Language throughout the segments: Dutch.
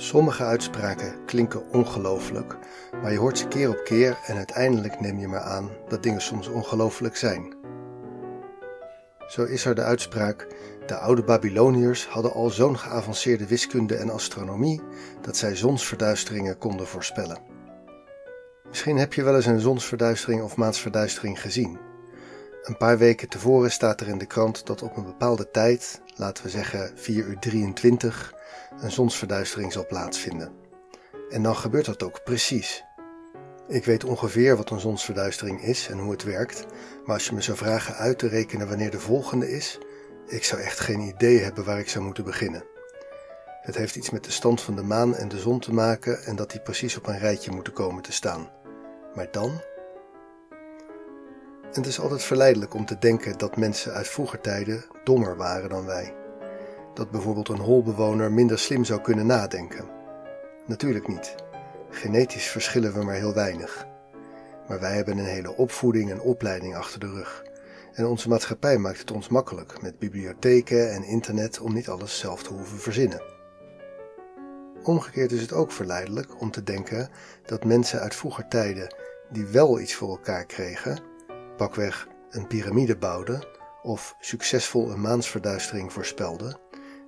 Sommige uitspraken klinken ongelooflijk, maar je hoort ze keer op keer en uiteindelijk neem je maar aan dat dingen soms ongelooflijk zijn. Zo is er de uitspraak: de oude Babyloniërs hadden al zo'n geavanceerde wiskunde en astronomie dat zij zonsverduisteringen konden voorspellen. Misschien heb je wel eens een zonsverduistering of maansverduistering gezien. Een paar weken tevoren staat er in de krant dat op een bepaalde tijd, laten we zeggen 4 uur 23, een zonsverduistering zal plaatsvinden. En dan gebeurt dat ook precies. Ik weet ongeveer wat een zonsverduistering is en hoe het werkt, maar als je me zou vragen uit te rekenen wanneer de volgende is, ik zou echt geen idee hebben waar ik zou moeten beginnen. Het heeft iets met de stand van de maan en de zon te maken en dat die precies op een rijtje moeten komen te staan. Maar dan? En het is altijd verleidelijk om te denken dat mensen uit vroeger tijden dommer waren dan wij dat bijvoorbeeld een holbewoner minder slim zou kunnen nadenken. Natuurlijk niet. Genetisch verschillen we maar heel weinig. Maar wij hebben een hele opvoeding en opleiding achter de rug. En onze maatschappij maakt het ons makkelijk met bibliotheken en internet om niet alles zelf te hoeven verzinnen. Omgekeerd is het ook verleidelijk om te denken dat mensen uit vroeger tijden die wel iets voor elkaar kregen, pakweg een piramide bouwden of succesvol een maansverduistering voorspelden,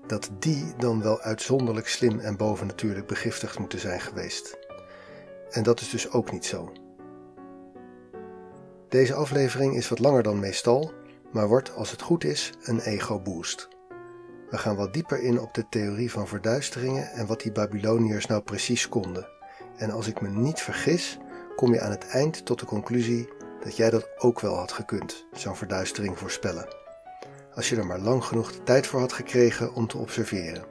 dat die dan wel uitzonderlijk slim en bovennatuurlijk begiftigd moeten zijn geweest. En dat is dus ook niet zo. Deze aflevering is wat langer dan meestal, maar wordt als het goed is een ego-boost. We gaan wat dieper in op de theorie van verduisteringen en wat die Babyloniërs nou precies konden. En als ik me niet vergis, kom je aan het eind tot de conclusie dat jij dat ook wel had gekund, zo'n verduistering voorspellen als je er maar lang genoeg de tijd voor had gekregen om te observeren.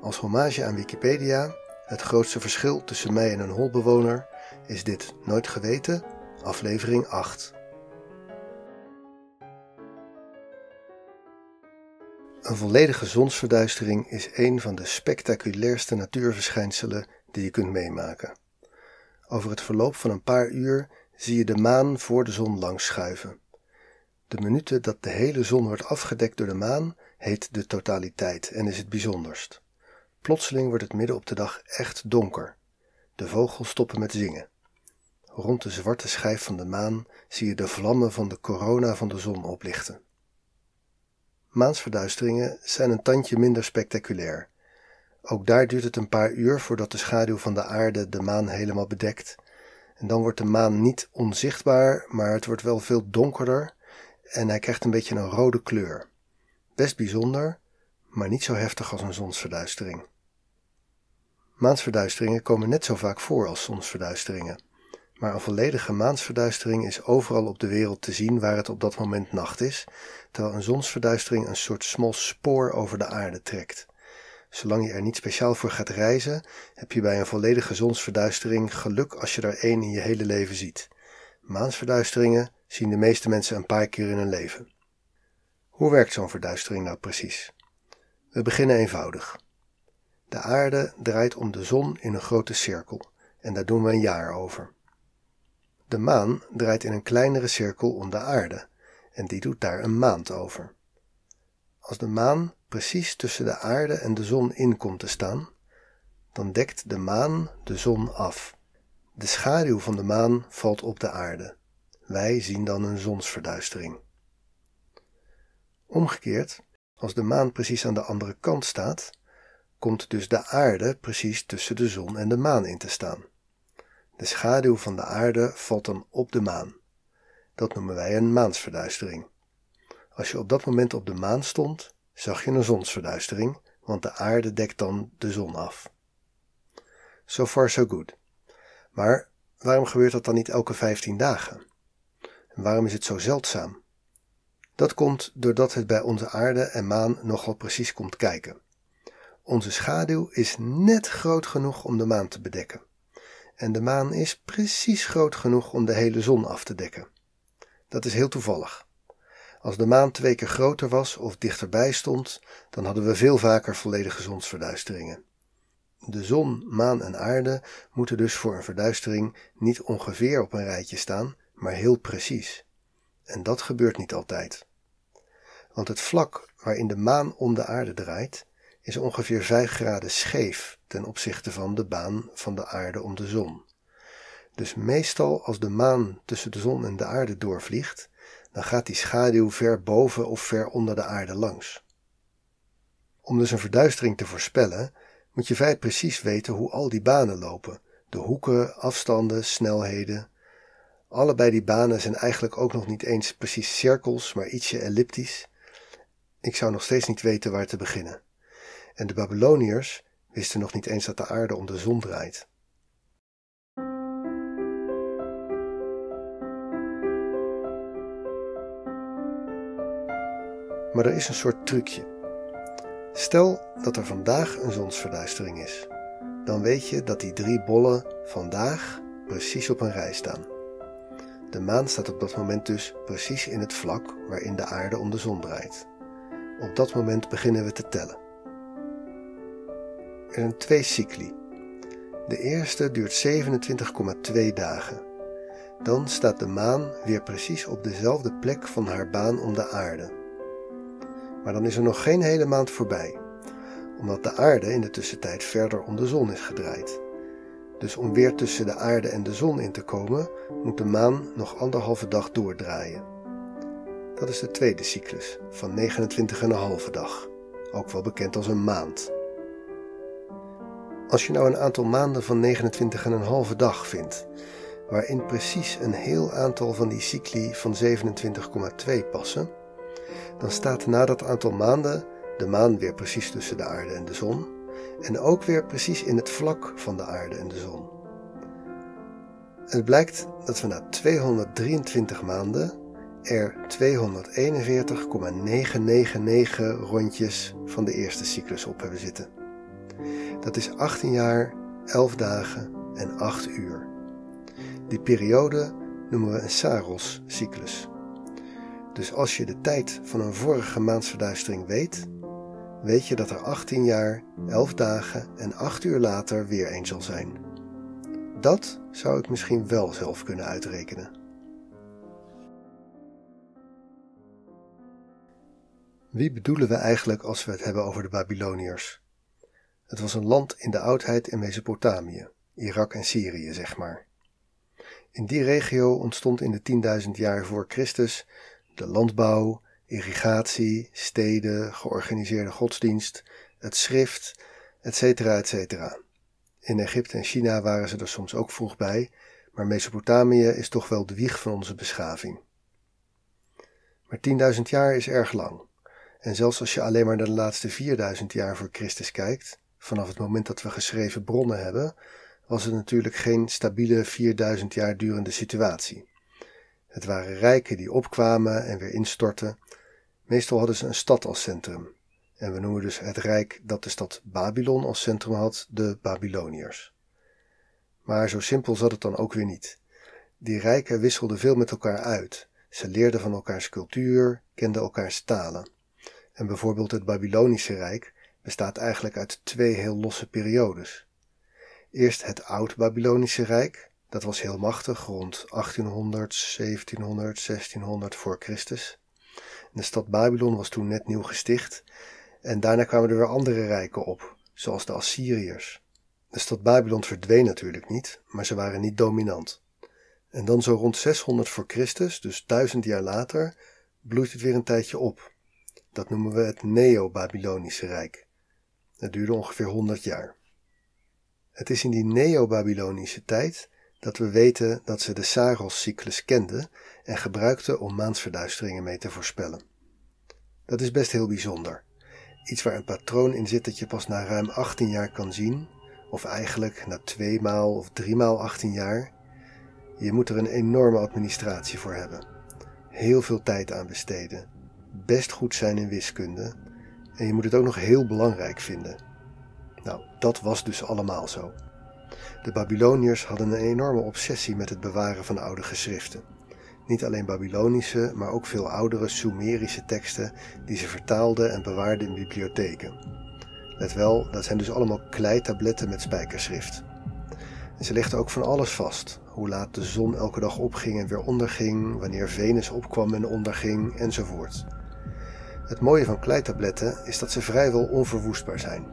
Als hommage aan Wikipedia, het grootste verschil tussen mij en een holbewoner, is dit Nooit Geweten, aflevering 8. Een volledige zonsverduistering is een van de spectaculairste natuurverschijnselen die je kunt meemaken. Over het verloop van een paar uur zie je de maan voor de zon langs schuiven. De minute dat de hele zon wordt afgedekt door de maan heet de totaliteit en is het bijzonderst. Plotseling wordt het midden op de dag echt donker. De vogels stoppen met zingen. Rond de zwarte schijf van de maan zie je de vlammen van de corona van de zon oplichten. Maansverduisteringen zijn een tandje minder spectaculair. Ook daar duurt het een paar uur voordat de schaduw van de aarde de maan helemaal bedekt. En dan wordt de maan niet onzichtbaar, maar het wordt wel veel donkerder en hij krijgt een beetje een rode kleur. Best bijzonder, maar niet zo heftig als een zonsverduistering. Maansverduisteringen komen net zo vaak voor als zonsverduisteringen, maar een volledige maansverduistering is overal op de wereld te zien waar het op dat moment nacht is, terwijl een zonsverduistering een soort smal spoor over de aarde trekt. Zolang je er niet speciaal voor gaat reizen, heb je bij een volledige zonsverduistering geluk als je er één in je hele leven ziet. Maansverduisteringen zien de meeste mensen een paar keer in hun leven. Hoe werkt zo'n verduistering nou precies? We beginnen eenvoudig. De aarde draait om de zon in een grote cirkel en daar doen we een jaar over. De maan draait in een kleinere cirkel om de aarde en die doet daar een maand over. Als de maan precies tussen de aarde en de zon in komt te staan, dan dekt de maan de zon af. De schaduw van de maan valt op de aarde wij zien dan een zonsverduistering. Omgekeerd, als de maan precies aan de andere kant staat, komt dus de aarde precies tussen de zon en de maan in te staan. De schaduw van de aarde valt dan op de maan. Dat noemen wij een maansverduistering. Als je op dat moment op de maan stond, zag je een zonsverduistering, want de aarde dekt dan de zon af. So far so good. Maar waarom gebeurt dat dan niet elke 15 dagen? waarom is het zo zeldzaam? Dat komt doordat het bij onze aarde en maan nogal precies komt kijken. Onze schaduw is net groot genoeg om de maan te bedekken. En de maan is precies groot genoeg om de hele zon af te dekken. Dat is heel toevallig. Als de maan twee keer groter was of dichterbij stond, dan hadden we veel vaker volledige zonsverduisteringen. De zon, maan en aarde moeten dus voor een verduistering niet ongeveer op een rijtje staan, maar heel precies. En dat gebeurt niet altijd. Want het vlak waarin de maan om de aarde draait, is ongeveer 5 graden scheef ten opzichte van de baan van de aarde om de zon. Dus meestal als de maan tussen de zon en de aarde doorvliegt, dan gaat die schaduw ver boven of ver onder de aarde langs. Om dus een verduistering te voorspellen, moet je vrij precies weten hoe al die banen lopen, de hoeken, afstanden, snelheden. Allebei die banen zijn eigenlijk ook nog niet eens precies cirkels, maar ietsje elliptisch. Ik zou nog steeds niet weten waar te beginnen. En de Babyloniërs wisten nog niet eens dat de aarde om de zon draait. Maar er is een soort trucje. Stel dat er vandaag een zonsverduistering is. Dan weet je dat die drie bollen vandaag precies op een rij staan. De maan staat op dat moment dus precies in het vlak waarin de aarde om de zon draait. Op dat moment beginnen we te tellen. Er zijn twee cycli. De eerste duurt 27,2 dagen. Dan staat de maan weer precies op dezelfde plek van haar baan om de aarde. Maar dan is er nog geen hele maand voorbij, omdat de aarde in de tussentijd verder om de zon is gedraaid. Dus om weer tussen de aarde en de zon in te komen, moet de maan nog anderhalve dag doordraaien. Dat is de tweede cyclus van 29,5 dag, ook wel bekend als een maand. Als je nou een aantal maanden van 29,5 dag vindt, waarin precies een heel aantal van die cycli van 27,2 passen, dan staat na dat aantal maanden de maan weer precies tussen de aarde en de zon en ook weer precies in het vlak van de aarde en de zon. Het blijkt dat we na 223 maanden er 241,999 rondjes van de eerste cyclus op hebben zitten. Dat is 18 jaar, 11 dagen en 8 uur. Die periode noemen we een Saros-cyclus. Dus als je de tijd van een vorige maansverduistering weet, weet je dat er 18 jaar, 11 dagen en 8 uur later weer een zal zijn. Dat zou ik misschien wel zelf kunnen uitrekenen. Wie bedoelen we eigenlijk als we het hebben over de Babyloniërs? Het was een land in de oudheid in Mesopotamië, Irak en Syrië, zeg maar. In die regio ontstond in de 10.000 jaar voor Christus de landbouw, irrigatie, steden, georganiseerde godsdienst, het schrift, etc. etc. In Egypte en China waren ze er soms ook vroeg bij, maar Mesopotamië is toch wel de wieg van onze beschaving. Maar 10.000 jaar is erg lang. En zelfs als je alleen maar naar de laatste 4000 jaar voor Christus kijkt, vanaf het moment dat we geschreven bronnen hebben, was het natuurlijk geen stabiele 4000 jaar durende situatie. Het waren rijken die opkwamen en weer instortten. Meestal hadden ze een stad als centrum. En we noemen dus het rijk dat de stad Babylon als centrum had, de Babyloniërs. Maar zo simpel zat het dan ook weer niet. Die rijken wisselden veel met elkaar uit. Ze leerden van elkaars cultuur, kenden elkaars talen. En bijvoorbeeld het Babylonische Rijk bestaat eigenlijk uit twee heel losse periodes. Eerst het Oud-Babylonische Rijk, dat was heel machtig, rond 1800, 1700, 1600 voor Christus. De stad Babylon was toen net nieuw gesticht en daarna kwamen er weer andere rijken op, zoals de Assyriërs. De stad Babylon verdween natuurlijk niet, maar ze waren niet dominant. En dan zo rond 600 voor Christus, dus duizend jaar later, bloeit het weer een tijdje op. Dat noemen we het Neo-Babylonische Rijk. Het duurde ongeveer 100 jaar. Het is in die Neo-Babylonische tijd dat we weten dat ze de Saros-cyclus kenden en gebruikten om maansverduisteringen mee te voorspellen. Dat is best heel bijzonder. Iets waar een patroon in zit dat je pas na ruim 18 jaar kan zien, of eigenlijk na twee maal of drie maal 18 jaar. Je moet er een enorme administratie voor hebben. Heel veel tijd aan besteden. Best goed zijn in wiskunde. En je moet het ook nog heel belangrijk vinden. Nou, dat was dus allemaal zo. De Babyloniërs hadden een enorme obsessie met het bewaren van oude geschriften. Niet alleen Babylonische, maar ook veel oudere Sumerische teksten die ze vertaalden en bewaarden in bibliotheken. Let wel, dat zijn dus allemaal kleitabletten met spijkerschrift. En ze legden ook van alles vast: hoe laat de zon elke dag opging en weer onderging, wanneer Venus opkwam en onderging, enzovoort. Het mooie van kleitabletten is dat ze vrijwel onverwoestbaar zijn.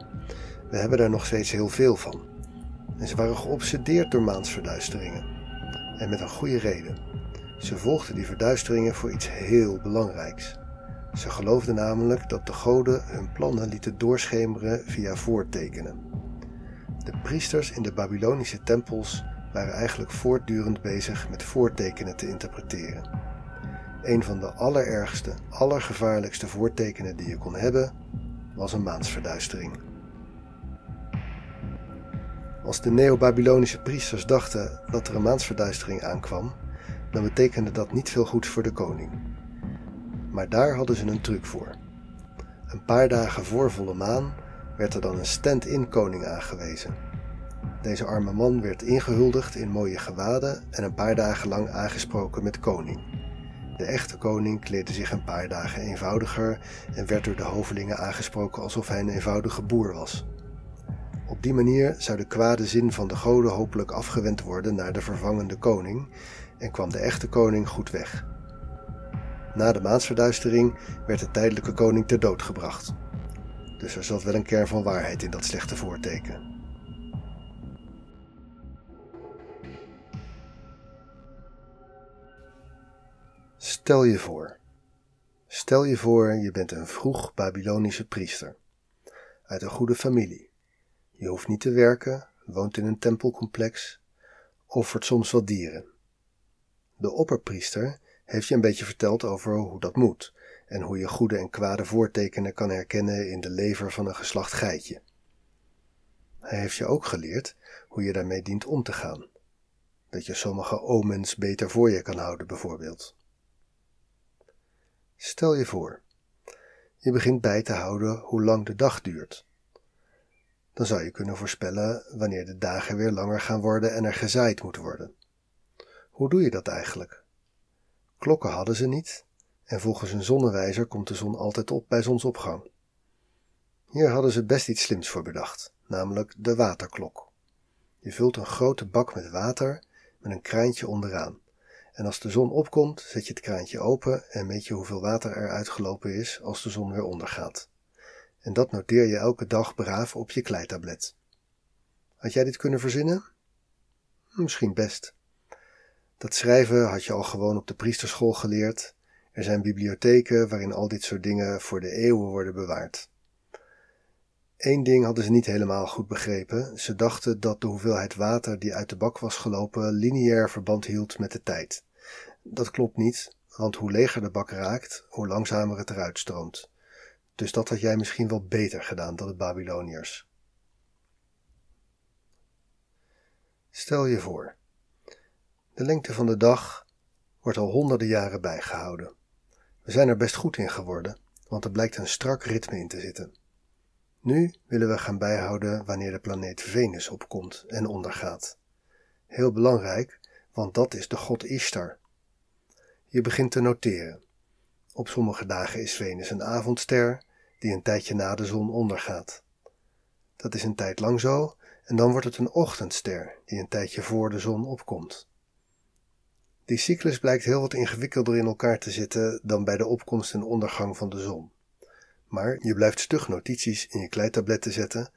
We hebben daar nog steeds heel veel van. En ze waren geobsedeerd door maansverduisteringen. En met een goede reden. Ze volgden die verduisteringen voor iets heel belangrijks. Ze geloofden namelijk dat de goden hun plannen lieten doorschemeren via voortekenen. De priesters in de Babylonische tempels waren eigenlijk voortdurend bezig met voortekenen te interpreteren. Een van de allerergste, allergevaarlijkste voortekenen die je kon hebben, was een maansverduistering. Als de Neo-Babylonische priesters dachten dat er een maansverduistering aankwam, dan betekende dat niet veel goeds voor de koning. Maar daar hadden ze een truc voor. Een paar dagen voor volle maan werd er dan een stand-in koning aangewezen. Deze arme man werd ingehuldigd in mooie gewaden en een paar dagen lang aangesproken met koning. De echte koning kleedde zich een paar dagen eenvoudiger en werd door de hovelingen aangesproken alsof hij een eenvoudige boer was. Die manier zou de kwade zin van de goden hopelijk afgewend worden naar de vervangende koning en kwam de echte koning goed weg. Na de maansverduistering werd de tijdelijke koning ter dood gebracht. Dus er zat wel een kern van waarheid in dat slechte voorteken. Stel je voor. Stel je voor, je bent een vroeg Babylonische priester. Uit een goede familie. Je hoeft niet te werken, woont in een tempelcomplex, offert soms wat dieren. De opperpriester heeft je een beetje verteld over hoe dat moet en hoe je goede en kwade voortekenen kan herkennen in de lever van een geslacht geitje. Hij heeft je ook geleerd hoe je daarmee dient om te gaan. Dat je sommige omens beter voor je kan houden, bijvoorbeeld. Stel je voor, je begint bij te houden hoe lang de dag duurt. Dan zou je kunnen voorspellen wanneer de dagen weer langer gaan worden en er gezaaid moet worden. Hoe doe je dat eigenlijk? Klokken hadden ze niet, en volgens een zonnewijzer komt de zon altijd op bij zonsopgang. Hier hadden ze best iets slims voor bedacht, namelijk de waterklok. Je vult een grote bak met water met een kraantje onderaan. En als de zon opkomt, zet je het kraantje open en meet je hoeveel water er uitgelopen is als de zon weer ondergaat. En dat noteer je elke dag braaf op je kleitablet. Had jij dit kunnen verzinnen? Misschien best. Dat schrijven had je al gewoon op de priesterschool geleerd. Er zijn bibliotheken waarin al dit soort dingen voor de eeuwen worden bewaard. Eén ding hadden ze niet helemaal goed begrepen. Ze dachten dat de hoeveelheid water die uit de bak was gelopen lineair verband hield met de tijd. Dat klopt niet, want hoe leger de bak raakt, hoe langzamer het eruit stroomt. Dus dat had jij misschien wel beter gedaan dan de Babyloniërs. Stel je voor, de lengte van de dag wordt al honderden jaren bijgehouden. We zijn er best goed in geworden, want er blijkt een strak ritme in te zitten. Nu willen we gaan bijhouden wanneer de planeet Venus opkomt en ondergaat. Heel belangrijk, want dat is de god Ishtar. Je begint te noteren. Op sommige dagen is Venus een avondster die een tijdje na de zon ondergaat. Dat is een tijd lang zo en dan wordt het een ochtendster die een tijdje voor de zon opkomt. Die cyclus blijkt heel wat ingewikkelder in elkaar te zitten dan bij de opkomst en ondergang van de zon. Maar je blijft stug notities in je kleitabletten zetten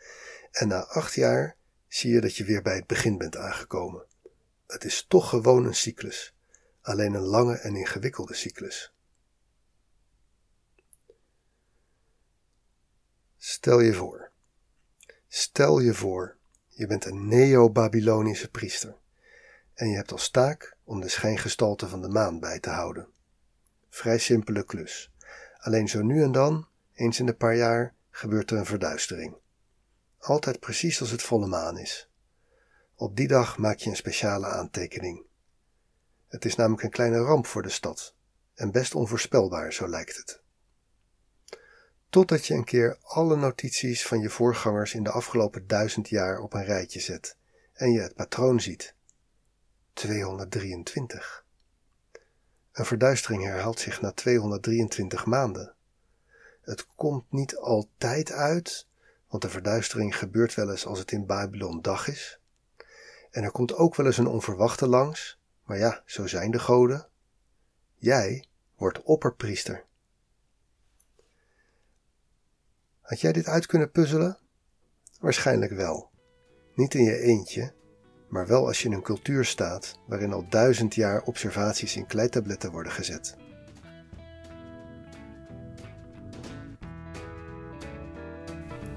en na acht jaar zie je dat je weer bij het begin bent aangekomen. Het is toch gewoon een cyclus, alleen een lange en ingewikkelde cyclus. Stel je voor. Stel je voor, je bent een neo-Babylonische priester en je hebt als taak om de schijngestalte van de maan bij te houden. Vrij simpele klus. Alleen zo nu en dan, eens in een paar jaar, gebeurt er een verduistering. Altijd precies als het volle maan is. Op die dag maak je een speciale aantekening. Het is namelijk een kleine ramp voor de stad en best onvoorspelbaar, zo lijkt het. Totdat je een keer alle notities van je voorgangers in de afgelopen duizend jaar op een rijtje zet en je het patroon ziet. 223. Een verduistering herhaalt zich na 223 maanden. Het komt niet altijd uit, want de verduistering gebeurt wel eens als het in Babylon dag is. En er komt ook wel eens een onverwachte langs, maar ja, zo zijn de goden. Jij wordt opperpriester. Had jij dit uit kunnen puzzelen? Waarschijnlijk wel. Niet in je eentje, maar wel als je in een cultuur staat waarin al duizend jaar observaties in kleitabletten worden gezet.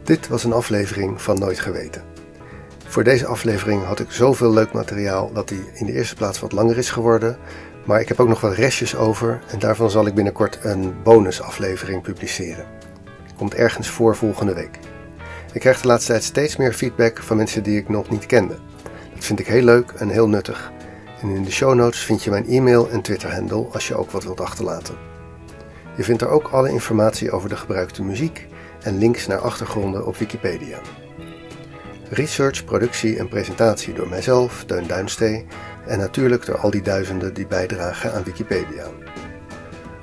Dit was een aflevering van Nooit Geweten. Voor deze aflevering had ik zoveel leuk materiaal dat die in de eerste plaats wat langer is geworden. Maar ik heb ook nog wat restjes over en daarvan zal ik binnenkort een bonusaflevering publiceren. Komt ergens voor volgende week. Ik krijg de laatste tijd steeds meer feedback van mensen die ik nog niet kende. Dat vind ik heel leuk en heel nuttig. En in de show notes vind je mijn e-mail en Twitter-handle als je ook wat wilt achterlaten. Je vindt er ook alle informatie over de gebruikte muziek en links naar achtergronden op Wikipedia. Research, productie en presentatie door mijzelf, Teun Duinstee, en natuurlijk door al die duizenden die bijdragen aan Wikipedia.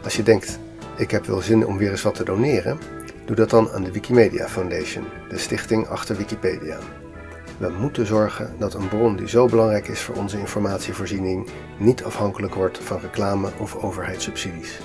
Als je denkt, ik heb wel zin om weer eens wat te doneren, doe dat dan aan de Wikimedia Foundation, de stichting achter Wikipedia. We moeten zorgen dat een bron die zo belangrijk is voor onze informatievoorziening niet afhankelijk wordt van reclame of overheidssubsidies.